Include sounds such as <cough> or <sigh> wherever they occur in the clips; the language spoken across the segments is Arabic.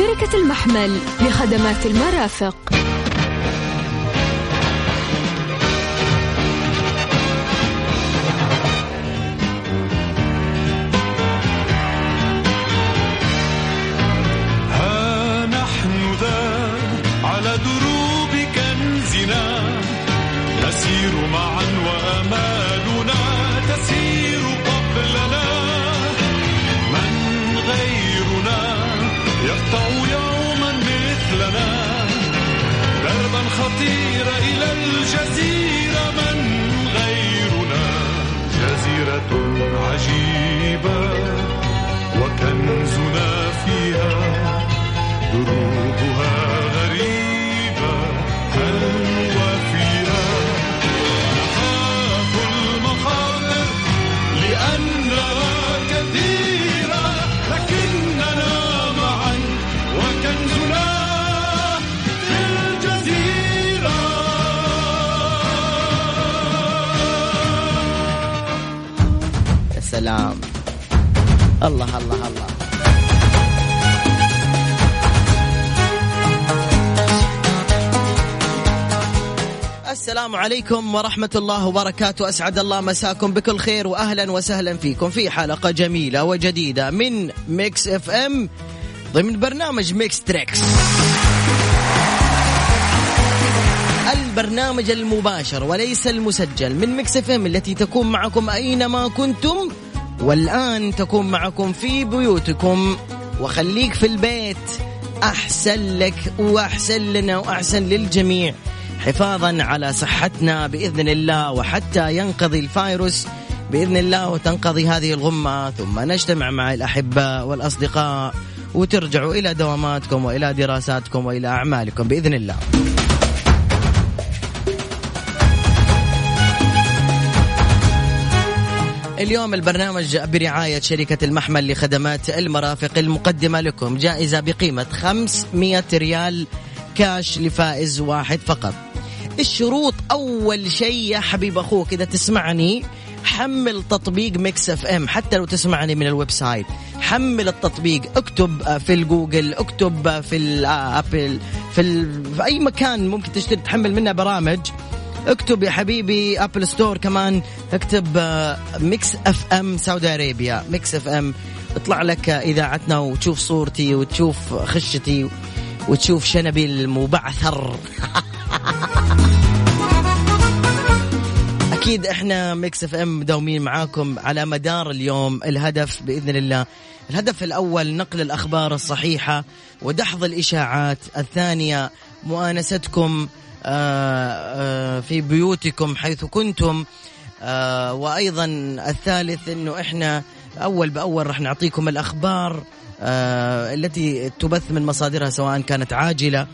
شركة المحمل لخدمات المرافق. الجزيره من غيرنا جزيرة عجيبة وكنزنا فيها دروبها يا سلام الله الله الله. السلام عليكم ورحمة الله وبركاته. أسعد الله مساكم بكل خير وأهلا وسهلا فيكم في حلقة جميلة وجديدة من Mix FM ضمن برنامج Mix Trix البرنامج المباشر وليس المسجل من Mix FM التي تكون معكم أينما كنتم والآن تكون معكم في بيوتكم وخليك في البيت. أحسن لك وأحسن لنا وأحسن للجميع. حفاظا على صحتنا بإذن الله وحتى ينقضي الفيروس بإذن الله وتنقضي هذه الغمة. ثم نجتمع مع الأحباء والأصدقاء وترجعوا إلى دواماتكم وإلى دراساتكم وإلى أعمالكم بإذن الله. اليوم البرنامج برعاية شركة المحمل لخدمات المرافق المقدمة لكم. جائزة بقيمة 500 ريال كاش لفائز واحد فقط. الشروط أول شيء يا حبيب أخوك إذا تسمعني حمل تطبيق Mix FM. حتى لو تسمعني من ال website حمل التطبيق. اكتب في الجوجل اكتب في ال Apple في. في أي مكان ممكن تشتري تحمل منه برامج. اكتب يا حبيبي Apple Store كمان اكتب Mix FM Saudi Arabia Mix FM اطلع لك إذاعتنا وتشوف صورتي وتشوف خشتي وتشوف شنبي المبعثر. <laughs> أكيد إحنا Mix FM مداومين معاكم على مدار اليوم. الهدف بإذن الله الهدف الأول نقل الأخبار الصحيحة ودحض الإشاعات. الثانية مؤانستكم في بيوتكم حيث كنتم وأيضا الثالث إنه إحنا أول بأول راح نعطيكم الأخبار التي تبث من مصادرها سواء كانت عاجلة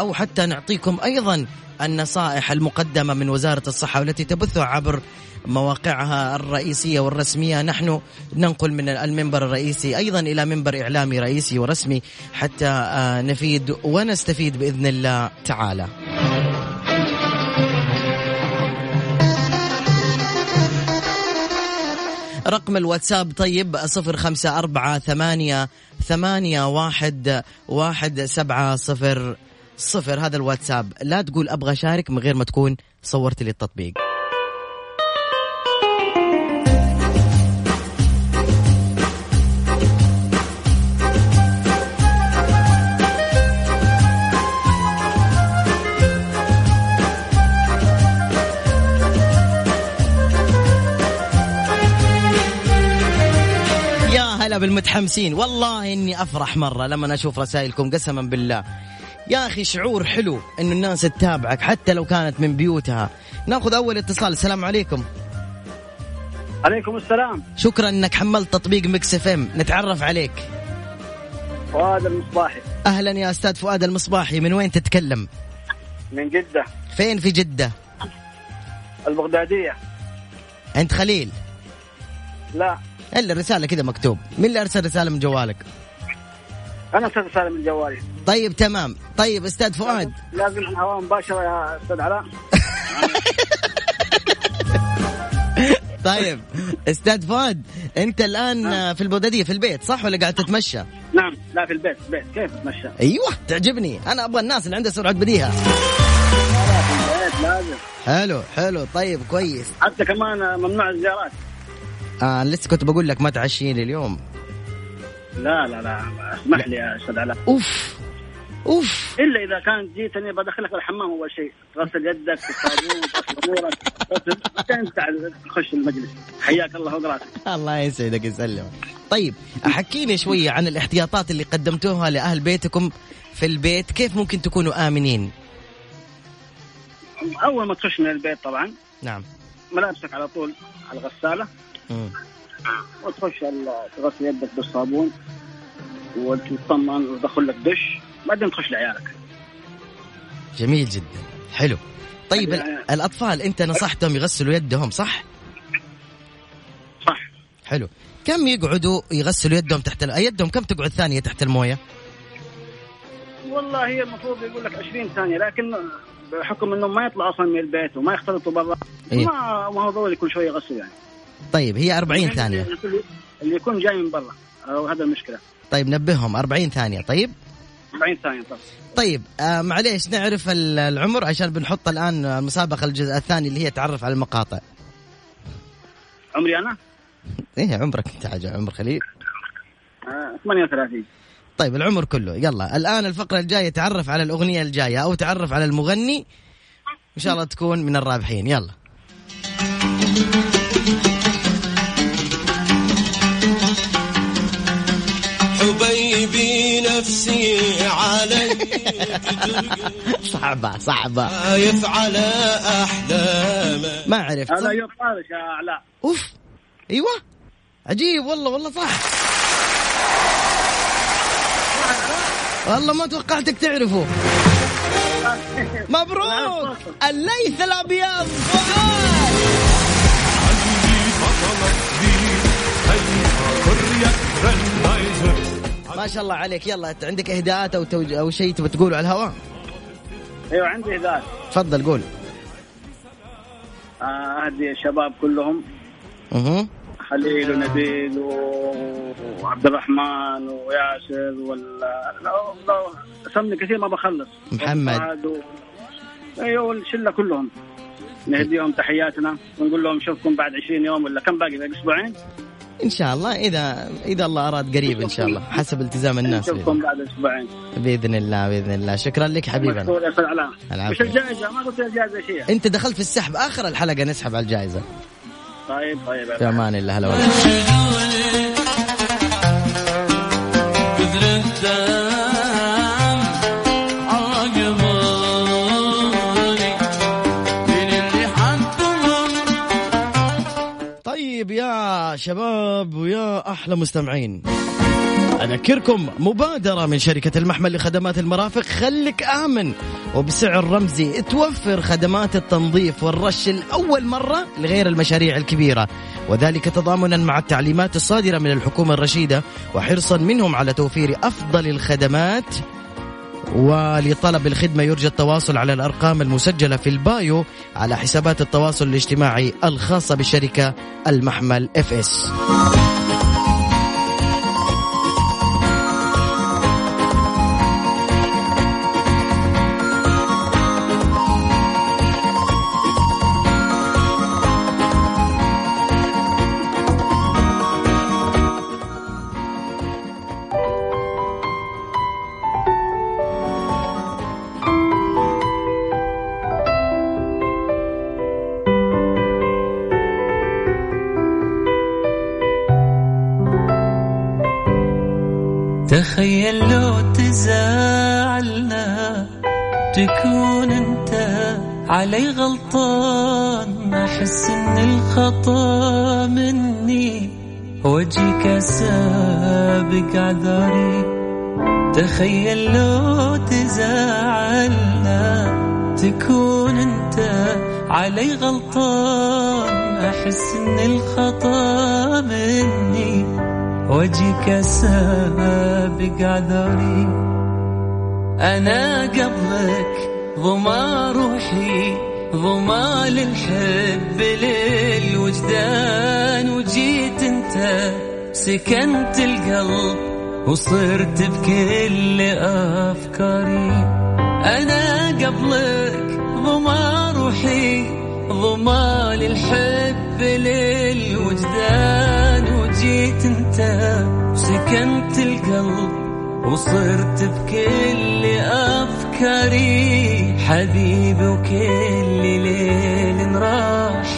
أو حتى نعطيكم أيضا النصائح المقدمة من وزارة الصحة والتي تبثها عبر مواقعها الرئيسية والرسمية نحن ننقل من المنبر الرئيسي أيضا إلى منبر إعلامي رئيسي ورسمي حتى نفيد ونستفيد بإذن الله تعالى. رقم الواتساب طيب صفر خمسة أربعة ثمانية ثمانية واحد واحد سبعة صفر صفر هذا الواتساب. لا تقول أبغى أشارك من غير ما تكون صورت لي التطبيق. هلا بالمتحمسين. والله إني أفرح مرة لما أشوف رسائلكم قسما بالله. يا أخي شعور حلو إنه الناس تتابعك حتى لو كانت من بيوتها. ناخذ أول اتصال. السلام عليكم. عليكم السلام. شكرا إنك حملت تطبيق Mix FM. نتعرف عليك. فؤاد المصباحي. أهلا يا أستاذ فؤاد المصباحي. من وين تتكلم؟ من جدة. فين في جدة؟ البغدادية. عند خليل. لا. إلا الرسالة كذا مكتوب. مين اللي أرسل رسالة من جوالك؟ أنا أستاذ سالم من جوالي. طيب تمام. طيب أستاذ فؤاد. لازم الهواء مباشرة يا أستاذ علاء. <laughs> طيب أستاذ فؤاد أنت الآن في البغدادية في البيت صح ولا قاعد تتمشى؟ نعم لا في البيت البيت. كيف أتمشى؟ أيوه تعجبني. أنا أبغى الناس اللي عندها سرعة بديهة. لا في البيت لازم. حلو حلو. طيب كويس. حتى كمان ممنوع الزيارات. آه لسه كنت بقول لك ما تعشيني اليوم. لا لا لا اسمح لي يا أستاذ علاء. أوف أوف. إلا إذا كانت جيتني بدخلك الحمام أول شيء. تغسل يدك بالصابون تغسل امورك بعدين تخش المجلس. حياك الله فوق راسك الله يسعدك يسلمك. طيب حكيني شوية عن الاحتياطات اللي قدمتوها لأهل بيتكم في البيت. كيف ممكن تكونوا آمنين؟ أول ما تخش من البيت طبعا. نعم. ملابسك على طول على الغسالة. وتخش تغسل يدك بالصابون وتطمن وتدخل لك دش بعدين تخش لعيالك. جميل جدا. حلو. طيب ال- الأطفال أنت نصحتهم يغسلوا يدهم صح؟ صح. حلو. كم يقعدوا يغسلوا يدهم تحت ال... يدهم كم تقعد ثانية تحت الموية؟ والله هي المفروض يقول لك 20 ثانية لكن بحكم إنهم ما يطلعوا أصلا من البيت وما يختلطوا برا إيه. ما ما هو ضروري كل شوية يغسل يعني. طيب هي 40 ثانية. اللي يكون جاي من برا. أو هذا المشكلة. طيب نبههم. 40 ثانية. طيب؟ 40 ثانية طبعا. طيب آه معليش نعرف ال- العمر عشان بنحط الآن المسابقه الجزء الثاني اللي هي تعرف على المقاطع. عمري أنا؟ إيه عمرك أنت حاجة عمر خليل. آه 38 طيب العمر كله. يلا الآن الفقرة الجاية تعرف على الأغنية الجاية أو تعرف على المغني. إن شاء الله تكون من الرابحين. يلا. نفسي علي. صعبة صعبة. خايف على احلامه ما عرفت. هذا يا علاء أوف. أيوه. عجيب والله والله صح. والله ما توقعتك تعرفه. مبروك. الليث الأبيض. فؤاد ما شاء الله عليك. يلا أنت عندك إهداءات أو توج... أو شيء تبغى تقوله على الهواء؟ أيوه عندي هدايا تفضل قول. آه، أهدي الشباب كلهم. أها. خليل ونبيل وعبد الرحمن وياسر ولا سمني كثير ما بخلص. محمد. و... أيوه والشلة كلهم. نهديهم تحياتنا ونقول لهم نشوفكم بعد 20 يوم ولا كم باقي؟ باقي أسبوعين؟ إن شاء الله اذا إذا الله أراد قريب إن شاء الله حسب التزام الناس نشوفكم بعد أسبوعين. بإذن الله بإذن الله. شكرا لك حبيبنا. وش الجائزة؟ ما قلت لي الجائزة شيء. أنت دخلت في السحب آخر الحلقة نسحب على الجائزة. طيب طيب. في أمان الله هلا والله يا شباب ويا أحلى مستمعين أذكركم مبادرة من شركة المحمل لخدمات المرافق خلك آمن وبسعر رمزي توفر خدمات التنظيف والرش لأول مرة لغير المشاريع الكبيرة وذلك تضامنا مع التعليمات الصادرة من الحكومة الرشيدة وحرصا منهم على توفير أفضل الخدمات ولطلب الخدمة يرجى التواصل على الأرقام المسجلة في البايو على حسابات التواصل الاجتماعي الخاصة بالشركة المحمل اف اس تخيل لو تزعلنا تكون انت علي غلطان. أحس إن الخطأ مني وجهك سابق عذاري. أنا قبلك ضما روحي ضما للحب للوجدان. وجيت انت سكنت القلب وصرت بكل أفكاري. أنا قبلك ضما روحي ضما للحب للوجدان. وجيت أنت وسكنت القلب وصرت بكل أفكاري. حبيبي وكل ليل راح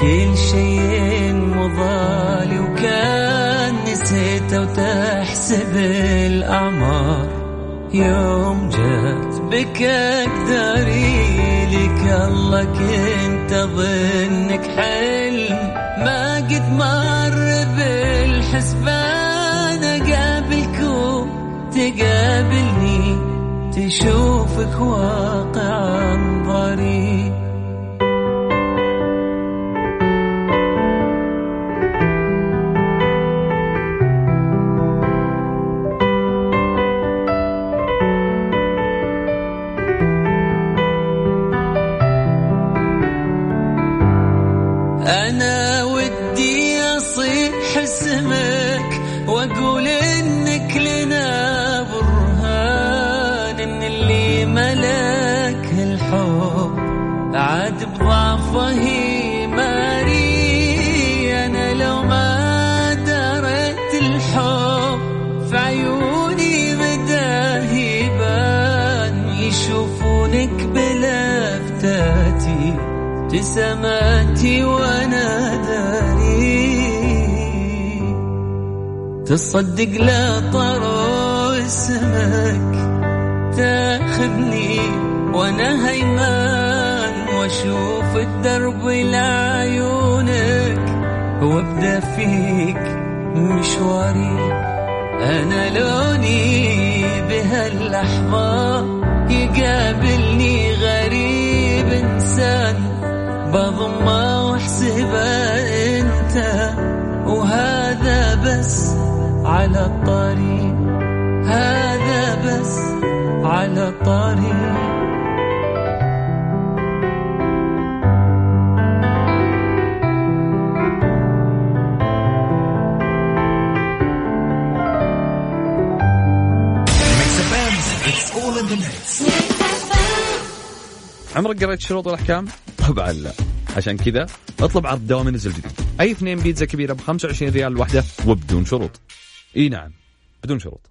كل شيء مضالي وكان نسيته وتحسب الأعمار. يوم جات بك أقدري لك الله كنت أظنك حلم. ما قد مر بالحسبان أقابلكم تقابلني تشوفك واقع أنا بلفتاتي ابتساماتي وأنا داري تصدق لا طرو اسمك تاخذني وأنا هيمان وأشوف الدرب لعيونك. وأبدأ فيك مشواري أنا لوني بهاللحظة يقابلني انسان بضمه واحسبه أنت وهذا بس على الطريق. هذا بس على الطريق. عمرك قريت الشروط والأحكام؟ طبعا لا. عشان كذا اطلب عرض دوام ينزل جديد. أي اثنين بيتزا كبيرة ب 25 ريال الواحده وبدون شروط. إي نعم بدون شروط.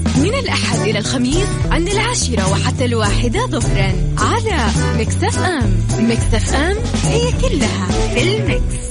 من الأحد إلى الخميس عند العاشرة وحتى الواحدة ظهرا على Mix FM. Mix FM هي كلها في ال Mix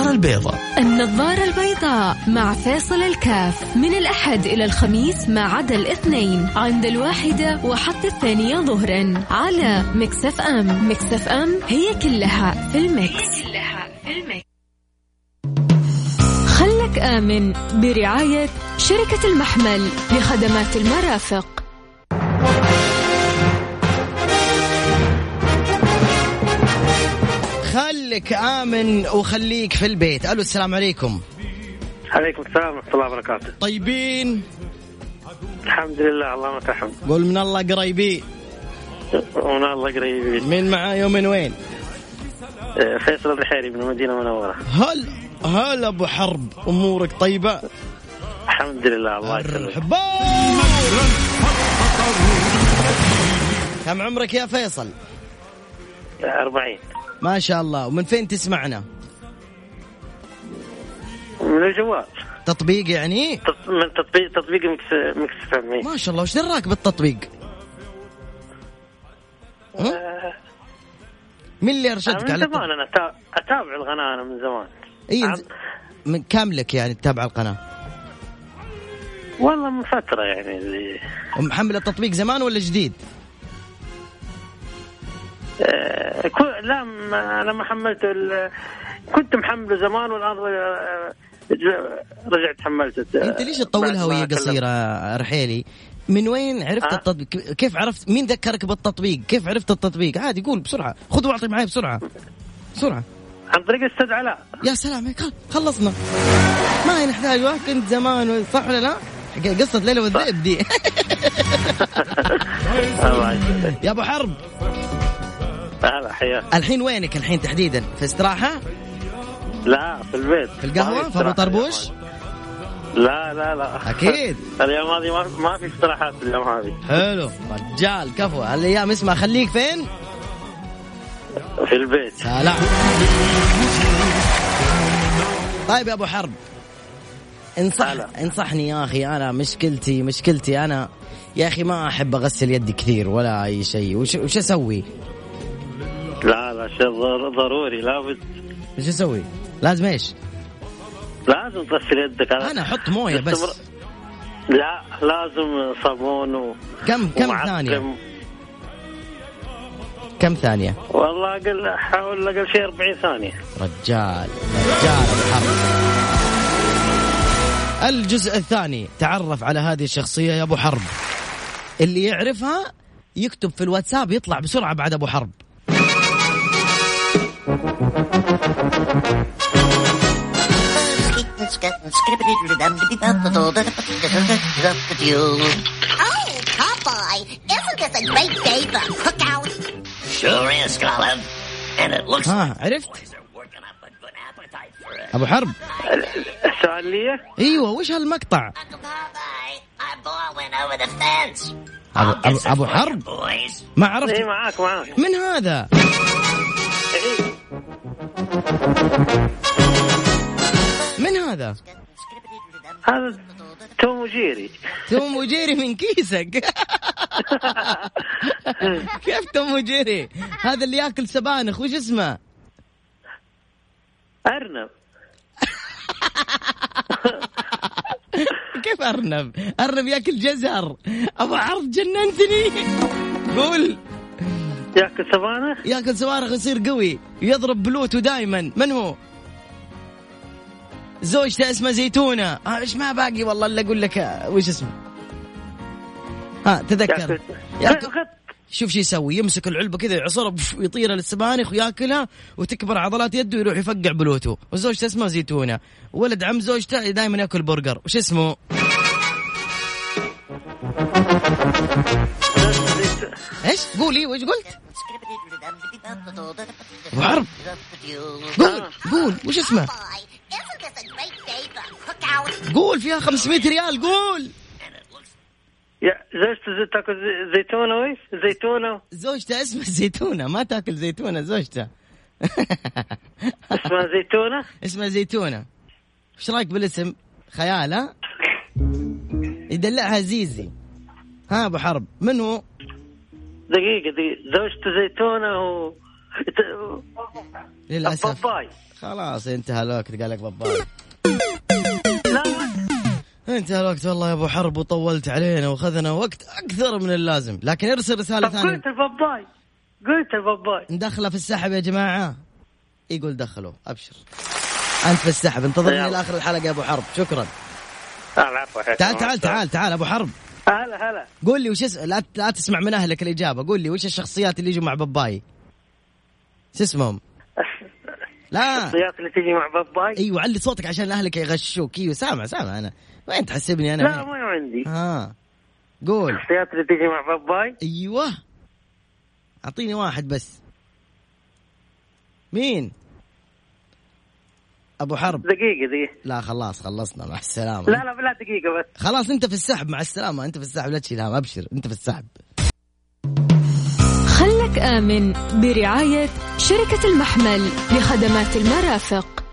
البيضاء. النظارة البيضاء مع فيصل الكاف. من الأحد إلى الخميس ما عدا الاثنين عند الواحدة وحتى الثانية ظهرا. على Mix FM. Mix FM هي كلها في ال Mix, كلها في ال Mix. خلك آمن برعاية شركة المحمل لخدمات المرافق. خلك آمن وخليك في البيت. ألو السلام عليكم. عليكم السلام ورحمة الله وبركاته. طيبين؟ الحمد لله اللهم لك الحمد قول من الله قريبين. من الله قريبين. مين معاي ومن وين؟ آه، فيصل البحيري من المدينة المنورة. هل هل أبو حرب أمورك طيبة؟ الحمد لله الله يسلمك. كم عمرك يا فيصل؟ 40 ما شاء الله. ومن فين تسمعنا؟ من الجوال. تطبيق يعني؟ من تطبيق تطبيق Mix Mix FM ما شاء الله. وش دراك بالتطبيق؟ ها؟ مين اللي أرشدك من على زمان أنا أتابع القناة أنا من زمان. إي عم- من كم لك يعني تتابع القناة. والله من فترة يعني اللي ومحمل التطبيق زمان ولا جديد؟ آه، لا أنا ما حملته كنت محمله زمان والآن رجعت حملته أنت ليش تطولها وهي. قصيرة رحيلي؟ من وين عرفت أه؟ التطبيق؟ كيف عرفت؟ مين ذكرك بالتطبيق؟ كيف عرفت التطبيق؟ عادي قول بسرعة. خذ واعطي معي بسرعة. بسرعة. عن طريق الاستاذ علاء. يا سلام خلصنا. ما نحتاج واحد كنت زمان صح ولا لا؟ قصة ليلى والذئب دي. <laughs> <laughs> يا أبو حرب. هلا حياك. الحين وينك الحين تحديدا؟ في استراحة؟ لا في البيت. في القهوة؟ ما في أبو طربوش؟ لا لا لا. أكيد. <laughs> اليوم هذه ما, ما في استراحات اليوم هذه. حلو. رجال كفو. الأيام اسمع خليك فين؟ في البيت. سلام. طيب يا أبو حرب انصح هلا. انصحني يا أخي أنا مشكلتي مشكلتي أنا. يا أخي ما أحب أغسل يدي كثير ولا أي شيء. وش وش أسوي؟ ضروري لابد وش أسوي؟ لازم إيش؟ لازم تغسل يدك أنا أحط موية بس لا لازم صابون و... كم كم ومعقم. ثانية؟ كم ثانية؟ والله أقل حاول أقل شيء 40 ثانية رجال رجال ابو حرب الجزء الثاني تعرف على هذه الشخصية يا أبو حرب اللي يعرفها يكتب في الواتساب يطلع بسرعة بعد أبو حرب Oh, Popeye, isn't this a great day for a cookout? Sure is, Colin. And it looks ها عرفت؟ ابو حرب السؤال لي أيوه وش هالمقطع؟ Fence. أبو, أبو, حرب. ما عرفت معاك معاك من هذا؟ من هذا؟ هذا توم وجيري توم وجيري من كيسك <laughs> كيف توم وجيري؟ هذا اللي ياكل سبانخ وش اسمه؟ أرنب كيف أرنب؟ أرنب ياكل جزر ابو عرض جننتني قول ياكل سبانخ ياكل صواريخ ويصير قوي يضرب بلوتو دائما من هو؟ زوجته اسمها زيتونة. آه إيش ما باقي والله إلا أقول لك وش اسمه؟ ها تذكر. ياكل. شوف شو يسوي يمسك العلبة كذا يعصرها ويطيرها للسبانخ وياكلها وتكبر عضلات يده ويروح يفقع بلوته وزوجته اسمها زيتونة. ولد عم زوجته دائما ياكل برجر. وش اسمه؟ إيش؟ قولي وش قلت؟ ابو حرب قول قول وش اسمه? قول فيها 500 ريال قول. يا زوجته تاكل زي- زيتونة ويش؟ زيتونة. زوجته اسمها زيتونة ما تاكل زيتونة زوجته. اسمها زيتونة؟ اسمها زيتونة. إيش رأيك بالاسم؟ خيال ها؟ يدلعها زيزي. ها أبو حرب من هو دقيقة دقيقة. زوجته زيتونة و للأسف. باباي خلاص انتهى الوقت قال لك باباي. انتهى الوقت والله يا أبو حرب وطولت علينا وأخذنا وقت أكثر من اللازم. لكن ارسل رسالة طب ثانية. قلت الباباي. قلت الباباي. ندخله في السحب يا جماعة؟ يقول دخلوا أبشر. أنت في السحب انتظرني. لآخر الحلقة يا أبو حرب. شكرا. تعال. تعال تعال تعال أبو حرب. هلا هلا. قول لي وش اس... لا لا تسمع من أهلك الإجابة. قول لي وش الشخصيات اللي يجوا مع باباي؟ شو اسمهم؟ <laughs> لا. الشخصيات اللي تجي مع باباي؟ أيوه علي صوتك عشان أهلك يغشوك. أيوه سامع سامع أنا. وين تحسبني أنا؟ لا؟ ما عندي. ها قول. الشخصيات اللي تجي مع باباي؟ أيوه. أعطيني واحد بس. مين؟ أبو حرب. دقيقة دقيقة. لا خلاص خلصنا. مع السلامة. لا لا بلا دقيقة بس. خلاص أنت في السحب. مع السلامة. أنت في السحب. لا تشيل هم أبشر. أنت في السحب. خلك آمن برعاية شركة المحمل لخدمات المرافق.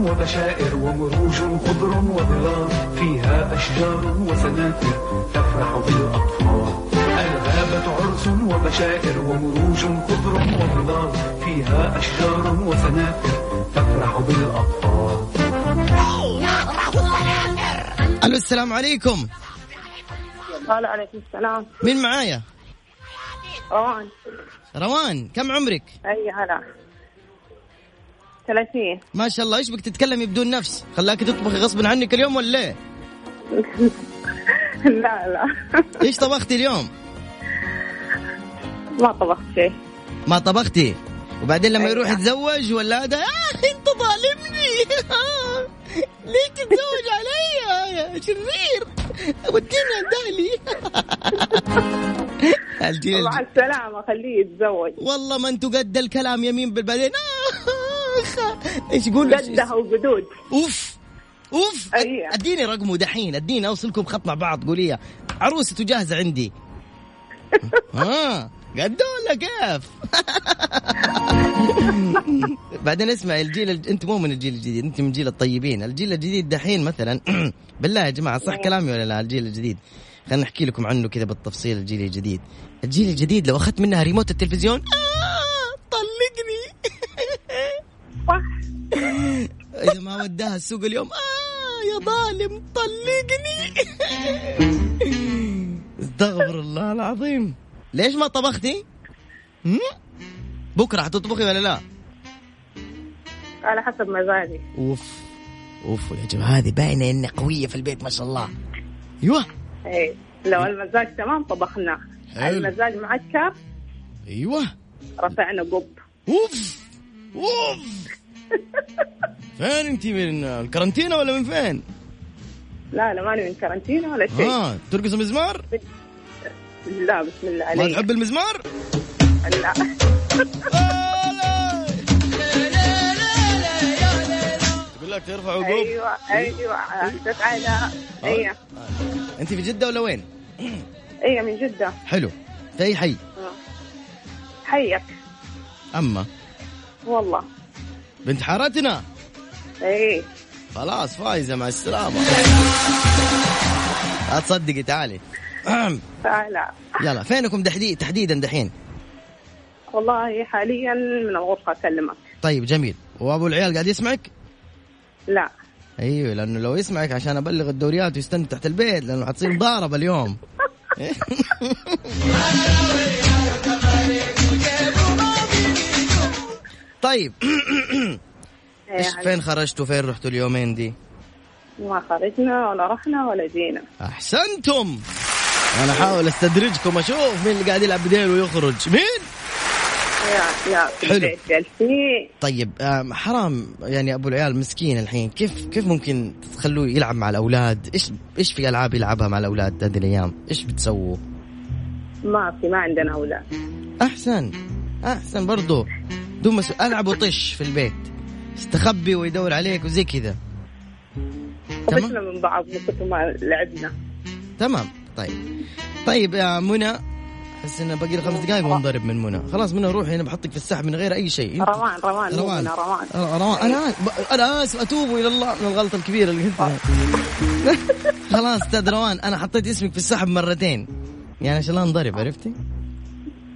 وبشائر ومروج خضر وظلال فيها أشجار وسناتر تفرح بالأطفال. الغابة عرس وبشائر ومروج خضر وظلال فيها أشجار وسناتر تفرح بالأطفال. ألو السلام عليكم. هلا عليكم السلام. مين معايا؟ روان. روان كم عمرك؟ أي هلا. 30 ما شاء الله إيش بك تتكلمي بدون نفس؟ خلاكي تطبخي غصبا عنك اليوم ولا إيه؟ <laughs> لا لا. إيش طبختي اليوم؟ ما طبخت شيء. ما طبختي؟ وبعدين لما أيوة. يروح يتزوج ولا هذا آه أنت ظالمني. <laughs> ليه تتزوج علي؟ يا شرير. وديني عند أهلي الجيل <laughs> مع السلامة خليه يتزوج. والله ما أنتوا قد الكلام يمين بالبعدين آه. إيش يقول؟ قدها وقدود أوف. أوف. أيوة. أديني رقمه دحين. أديني أوصلكم خط مع بعض. قولي عروسته جاهزه عندي. ها قد ولا كيف؟ <laughs> بعدين اسمع الجيل الج... أنت مو من الجيل الجديد أنت من جيل الطيبين. الجيل الجديد دحين مثلا <clears throat> بالله يا جماعة صح كلامي ولا لا؟ الجيل الجديد. خلينا نحكي لكم عنه كذا بالتفصيل الجيل الجديد. الجيل الجديد لو أخذت منها ريموت التلفزيون آه طلقني إذا ما وداها السوق اليوم آه يا ظالم طلقني. استغفر الله العظيم. ليش ما طبختي؟ بكرة حتطبخي ولا لا؟ على حسب مزاجي. أوف أوف يا جماعة هذه باينة انها قوية في البيت ما شاء الله. أيوه. اي لو المزاج تمام طبخنا حلو. المزاج معكر. أيوه. رفعنا قب. أوف. اوف فين انت من الكرنتينه ولا من فين؟ لا لا ماني من كارنتينا ولا شيء. آه ترقص مزمار؟ لا بسم الله ما عليك تحب المزمار؟ لا. تقول لك ترفع عقوب أيوه أيوه. أيوه انت في جدة ولا وين؟ أيوه من جدة. حلو. في اي حي حيك. أما. والله. بنت حارتنا؟ إيه. خلاص فايزة مع السلامة. لا تصدقي تعالي. <clears throat> تعالى. يلا فينكم تحديد تحديدا دحين؟ والله حاليا من الغرفة أكلمك. طيب جميل. وأبو العيال قاعد يسمعك؟ لا. أيوه لأنه لو يسمعك عشان أبلغ الدوريات ويستنى تحت البيت لأنه حتصير مضاربة اليوم. <laughs> <laughs> طيب. <coughs> إيش إيه، فين خرجتوا؟ فين رحتوا اليومين دي؟ ما خرجنا ولا رحنا ولا جينا. أحسنتم. أنا أحاول أستدرجكم أشوف مين اللي قاعد يلعب بديل ويخرج. مين؟ لا في حلو. طيب حرام يعني أبو العيال مسكين الحين. كيف كيف ممكن تخلوه يلعب مع الأولاد؟ إيش إيش في ألعاب يلعبها مع الأولاد هذه الأيام؟ إيش بتسووا؟ ما في ما عندنا أولاد. أحسن. أحسن برضو. دون مسؤول ألعب وطش في البيت. استخبي ويدور عليك وزي كذا. تمام؟ من بعض من كثر ما لعبنا. تمام. طيب. طيب يا منى أحس انه باقي لي خمس دقائق وانضرب من منى. خلاص منى روحي أنا بحطك في السحب من غير أي شيء. روان روان روان. روان. روان. أنا أنا آسف أتوب إلى الله من الغلطه الكبيره اللي كنت <laughs> خلاص أستاذ روان أنا حطيت اسمك في السحب مرتين. يعني عشان لا انضرب عرفتي؟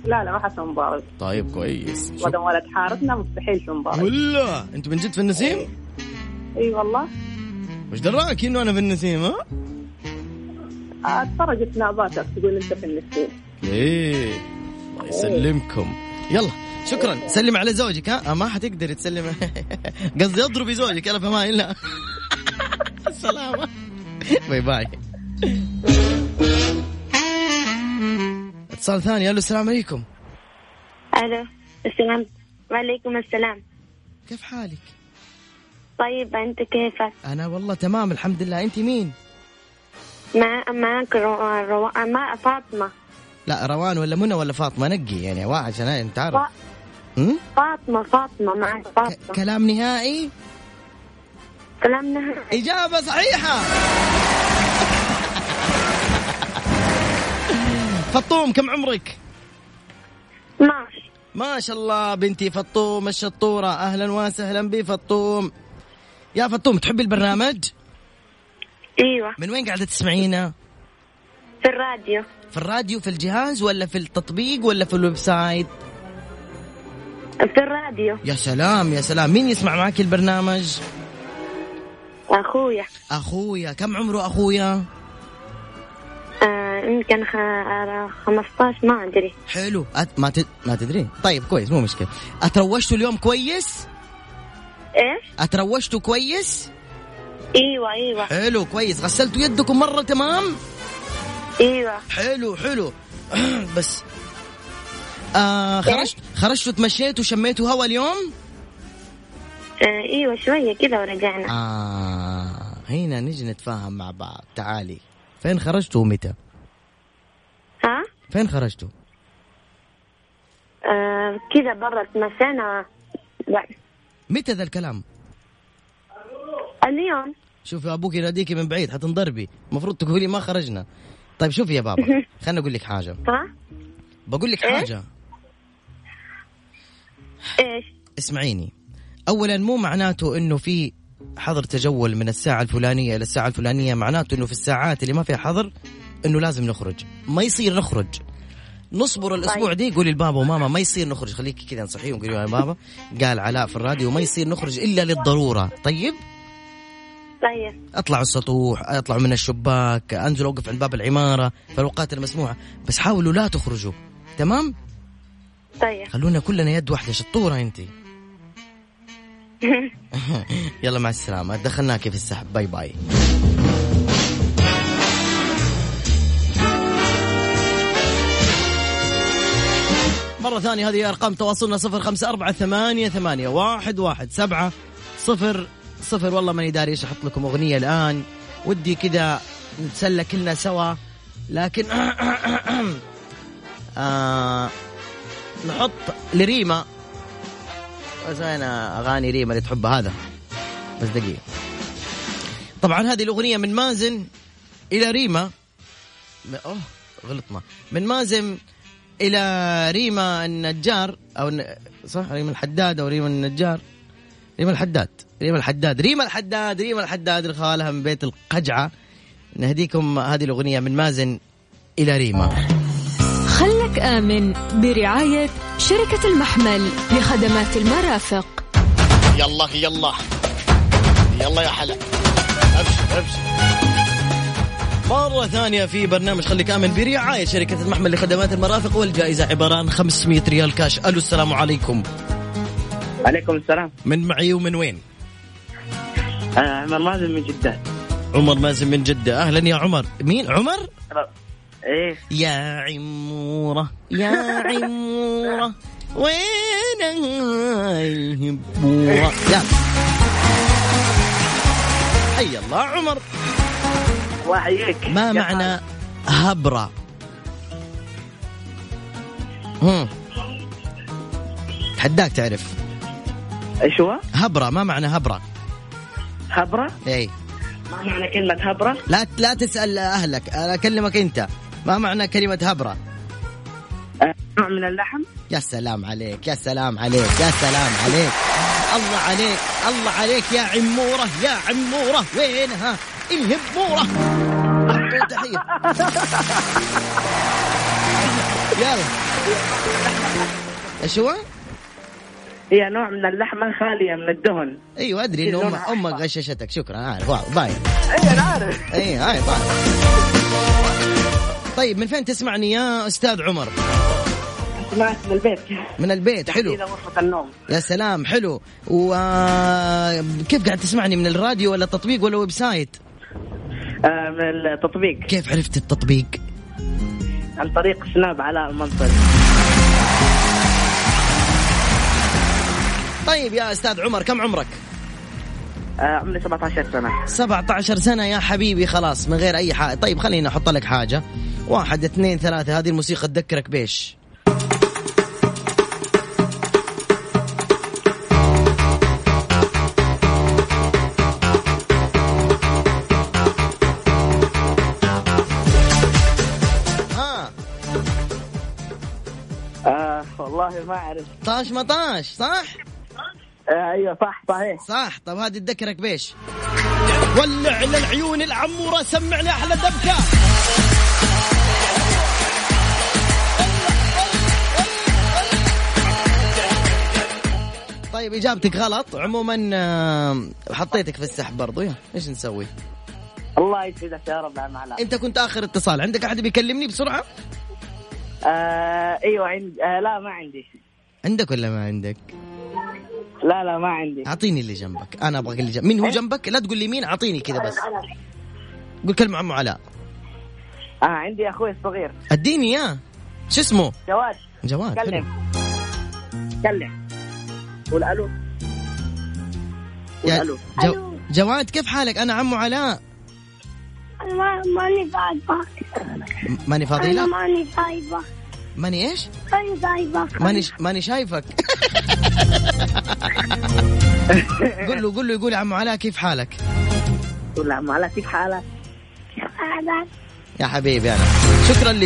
لا لا ما حسن مبارك طيب كويس. ما دام ولد حارتنا مستحيل في مبارك ولا أنت من جد في النسيم؟ إي والله. وش دراك إنه أنا في النسيم ها؟ أتفرج سناباتك تقول أنت في النسيم. إيه. الله يسلمكم. يلا شكرا. سلم على زوجك ها؟ آه، ما حتقدر تسلم <laughs> قصدي اضربي زوجك أنا في أمان الله السلامة باي باي اتصال ثاني. ألو السلام عليكم. ألو السلام. وعليكم السلام. كيف حالك؟ طيب أنت كيفك؟ أنا والله تمام الحمد لله. أنت مين؟ مع معك رو... رو... مع فاطمة. لا روان ولا منى ولا فاطمة؟ نقي يعني واحد عشان أنت عارف. هم؟ فاطمة فاطمة معك فاطمة. كلام نهائي؟ كلام نهائي. إجابة صحيحة. فطوم كم عمرك؟ ماشي ما شاء الله بنتي فطوم الشطورة أهلا وسهلا بفطوم يا فطوم تحبي البرنامج؟ إيوه من وين قاعدة تسمعينا؟ في الراديو في الراديو في الجهاز ولا في التطبيق ولا في ال website؟ في الراديو يا سلام يا سلام مين يسمع معك البرنامج؟ أخويا أخويا كم عمره أخويا؟ يمكن خ... آه، 15 ما أدري. حلو. أت... ما تد... ما تدري. طيب كويس مو مشكلة. أتروشتوا اليوم كويس؟ إيش؟ أتروشتوا كويس؟ إيوه إيوه. حلو كويس. غسلتوا يدكم مرة تمام؟ إيوه. حلو حلو. <clears throat> بس. آه خرجت خرجتوا تمشيتوا شميتوا هوا اليوم؟ آه إيوه شوية كذا ورجعنا. آه هنا نجي نتفاهم مع بعض. تعالي. فين خرجتوا ومتى؟ ها؟ فين خرجتوا؟ آه كذا برا تمشينا. متى ذا الكلام؟ اليوم. شوفي أبوك يناديكي من بعيد حتنضربي. المفروض تقولي ما خرجنا. طيب شوفي يا بابا <laughs> خليني أقول لك حاجة. ها؟ بقول لك إيه؟ حاجة. إيش؟ اسمعيني. اولا مو معناته إنه في حظر تجول من الساعة الفلانية إلى الساعة الفلانية معناته إنه في الساعات اللي ما فيها حظر إنه لازم نخرج. ما يصير نخرج. نصبر الأسبوع طيب. دي قولي لبابا وماما ما يصير نخرج. خليكي كذا نصحيهم قولي يا بابا. قال علاء في الراديو ما يصير نخرج إلا للضرورة. طيب؟ طيب. أطلعوا السطوح أطلعوا من الشباك انزل أوقف عند باب العمارة في الأوقات المسموحه بس حاولوا لا تخرجوا. تمام؟ طيب. خلونا كلنا يد واحدة. شطورة أنت. <laughs> <laughs> يلا مع السلامة. دخلناكي في السحب. باي باي. مرة ثانية هذه أرقام تواصلنا صفر خمسة أربعة ثمانية ثمانية واحد واحد سبعة صفر صفر. والله ماني داري إيش أحط لكم أغنية الآن. ودي كذا نتسلى كلنا سوا. لكن <coughs> آه نحط لريما. بس أنا أغاني ريما اللي تحبها هذا. بس دقيقة. طبعا هذه الأغنية من مازن إلى ريما. أوه غلطنا. من مازن إلى ريما النجار أو الن- صح؟ ريما الحداد أو ريما النجار. ريما الحداد ريما الحداد ريما الحداد ريما الحداد الخالها من بيت القجعة. نهديكم هذه الأغنية من مازن إلى ريما خلك آمن برعاية شركة المحمل لخدمات المرافق. يلا يلا. يلا يا حلا. أبشر أبشر. مرة ثانية في برنامج خليك آمن برعاية شركة المحمل لخدمات المرافق والجائزة عبارة عن 500 ريال كاش. ألو السلام عليكم. عليكم السلام. من معي ومن وين؟ آه، عمر مازن من جدة. عمر مازن من جدة. أهلا يا عمر. مين؟ عمر؟ إيه. يا عمورة يا عمورة وين الهبورة؟ لا حي الله عمر. الله يحييك ما معنى هبرة؟ هم. حداك تعرف. إيش هو؟ هبرة ما معنى هبرة. هبرة؟ إي. ما معنى كلمة هبرة؟ لا لا تسأل أهلك أنا أكلمك أنت. ما معنى كلمة هبرة؟ آه، نوع من اللحم؟ يا سلام عليك يا سلام عليك يا سلام عليك. الله عليك الله عليك يا عمورة يا عمورة وينها؟ الهبورة تحية. <laughs> يلا. إيش هو؟ هي نوع من اللحمة خالية من الدهن. أيوه أدري إنه أم- أمك غششتك. شكرا. عارف. واو باين. اي أنا عارف. اي هاي باين. طيب من فين تسمعني يا أستاذ عمر؟ سمعت من البيت. من البيت حلو. غرفة النوم. يا سلام حلو. وكيف قاعد تسمعني من الراديو ولا تطبيق ولا website؟ من التطبيق. كيف عرفت التطبيق؟ عن طريق سناب علاء المنصري طيب يا أستاذ عمر كم عمرك؟ آه، عمري 17 سنة. 17 سنة يا حبيبي خلاص من غير أي حاجة طيب خليني أحط لك حاجة. واحد اثنين ثلاثة هذه الموسيقى تذكرك بيش ما أعرف. طاش مطاش صح؟ آه أيوة صح صحيح. صح. طب هذه تذكرك بيش ولع للعيون العمورة سمع لي أحلى دبكة. طيب إجابتك غلط. عموما آه، حطيتك في السحب برضو. يا إيش نسوي؟ الله يسعدك يا رب يا أنت كنت آخر اتصال. عندك أحد بيكلمني بسرعة؟ آه أيوة عندي. آه لا ما عندي. عندك ولا ما عندك؟ لا لا ما عندي. أعطيني اللي جنبك. أنا أبغى اللي جنبك مين هو جنبك؟ لا تقول لي مين أعطيني كذا بس. قول كلمة عمو علاء. آه عندي أخوي الصغير. أديني إياه. شو اسمه؟ جواد. جواد. كلم. كلم. قول ألو. قول يا ألو. جو... جواد كيف حالك؟ أنا عمو علاء. ما ماني سايبة م- ماني فاضي؟ لك ماني ماني إيش؟ ماني سايبة ماني ش... ماني شايفك. <laughs> قول له قول له يقول يا عمو علاء كيف حالك؟ قول له عم علاء كيف حالك؟ هذا يا حبيبي أنا. شكرا لك.